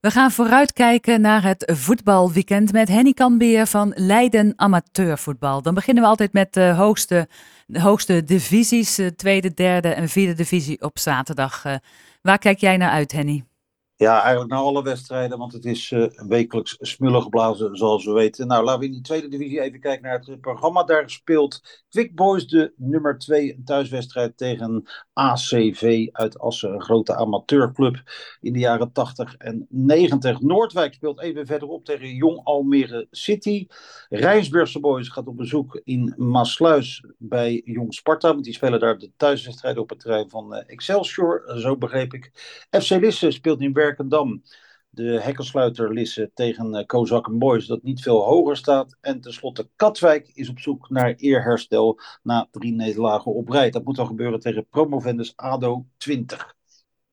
We gaan vooruitkijken naar het voetbalweekend met Henny Kambeer van Leiden Amateurvoetbal. Dan beginnen we altijd met de hoogste, de hoogste divisies, de tweede, derde en vierde divisie op zaterdag. Eh, waar kijk jij naar uit, Henny? Ja, eigenlijk naar alle wedstrijden, want het is uh, wekelijks smullen geblazen, zoals we weten. Nou, laten we in die tweede divisie even kijken naar het programma. Daar speelt Quick Boys de nummer 2 thuiswedstrijd tegen ACV uit Assen, een grote amateurclub in de jaren 80 en 90. Noordwijk speelt even verderop tegen Jong Almere City. Rijnsburgse Boys gaat op bezoek in Maasluis bij Jong Sparta, want die spelen daar de thuiswedstrijd op het terrein van uh, Excelsior, zo begreep ik. FC Lisse speelt in Werkendam. De hekkensluiter Lisse tegen uh, Kozak Boys dat niet veel hoger staat. En tenslotte Katwijk is op zoek naar eerherstel na drie nederlagen op rij. Dat moet dan gebeuren tegen promovendus ADO 20.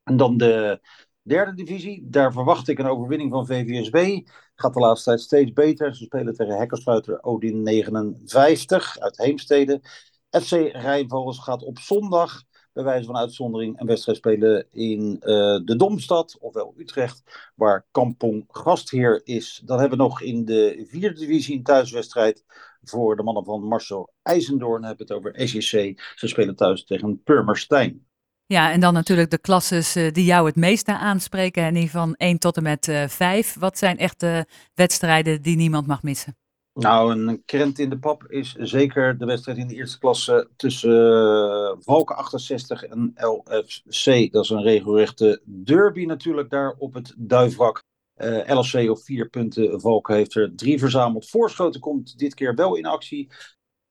En dan de derde divisie. Daar verwacht ik een overwinning van VVSB. Gaat de laatste tijd steeds beter. Ze spelen tegen hekkersluiter Odin 59 uit Heemstede. FC Rijnvogels gaat op zondag bij wijze van uitzondering een wedstrijd spelen in uh, de Domstad, ofwel Utrecht, waar Kampong gastheer is. Dan hebben we nog in de vierde divisie een thuiswedstrijd voor de mannen van Marcel IJzendoorn. Dan hebben we het over SJC. Ze spelen thuis tegen Purmerstein. Ja, en dan natuurlijk de klasses uh, die jou het meeste aanspreken, en die van 1 tot en met uh, 5. Wat zijn echt de wedstrijden die niemand mag missen? Nou, een krent in de pap is zeker de wedstrijd in de eerste klasse tussen uh, Valken 68 en LFC. Dat is een regelrechte derby natuurlijk daar op het Duivrak. Uh, LFC op vier punten, Valken heeft er drie verzameld. Voorschoten komt dit keer wel in actie.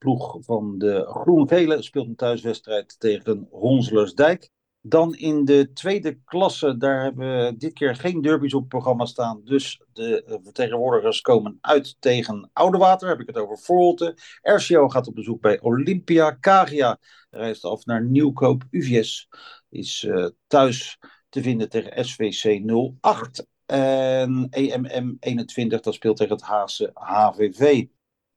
Ploeg van de Groen-Gele speelt een thuiswedstrijd tegen Honselersdijk. Dan in de tweede klasse, daar hebben we dit keer geen derbies op programma staan. Dus de eh, vertegenwoordigers komen uit tegen Oudewater. Heb ik het over Voorholte. RCO gaat op bezoek bij Olympia. Kagia reist af naar Nieuwkoop. UVS is uh, thuis te vinden tegen SVC 08. En EMM 21, dat speelt tegen het Haagse HVV.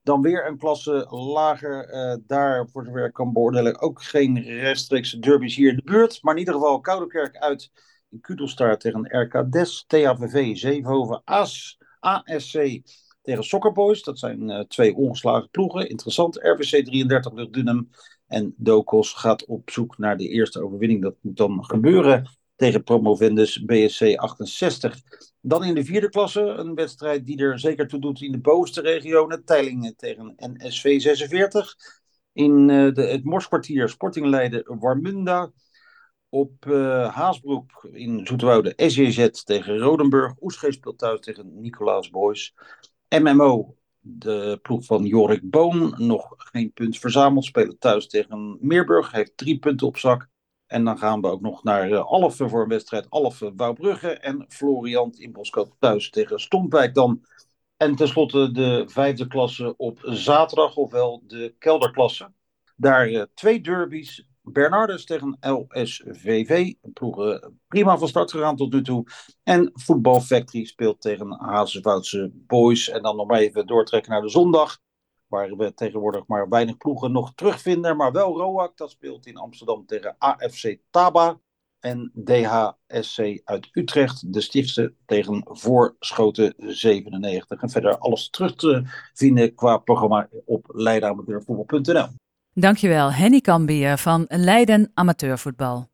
Dan weer een klasse lager. Uh, daar, voor zover ik kan beoordelen, ook geen rechtstreekse derbies hier in de buurt. Maar in ieder geval Koudekerk uit in Kudelstaart tegen RK Des. THVV, Zevenhoven, AS, ASC tegen Soccer Boys. Dat zijn uh, twee ongeslagen ploegen. Interessant. RVC 33 Lucht Dunham. En Dokos gaat op zoek naar de eerste overwinning. Dat moet dan gebeuren tegen promovendus BSC 68. Dan in de vierde klasse, een wedstrijd die er zeker toe doet in de bovenste regionen. Teilingen tegen NSV 46. In uh, de, het Morskwartier Sporting Leiden Warmunda. Op uh, Haasbroek in Zoeterwoude SJZ tegen Rodenburg. Oesgeest speelt thuis tegen Nicolaas Boys. MMO, de ploeg van Jorik Boon, nog geen punt verzameld. Spelen thuis tegen Meerburg, heeft drie punten op zak. En dan gaan we ook nog naar uh, Alphen voor een wedstrijd. Alphen Wouwbrugge en Floriant in Boskoop thuis tegen Stompwijk dan. En tenslotte de vijfde klasse op zaterdag, ofwel de kelderklasse. Daar uh, twee derbies. Bernardus tegen LSVV. Ploegen prima van start gegaan tot nu toe. En Voetbal Factory speelt tegen Hazenwoudse Boys. En dan nog maar even doortrekken naar de zondag waar we tegenwoordig maar weinig ploegen nog terugvinden. Maar wel Roak, dat speelt in Amsterdam tegen AFC Taba. En DHSC uit Utrecht, de stichtse tegen Voorschoten 97. En verder alles terug te vinden qua programma op leidenamateurvoetbal.nl. Dankjewel, Henny Kambier van Leiden Amateurvoetbal.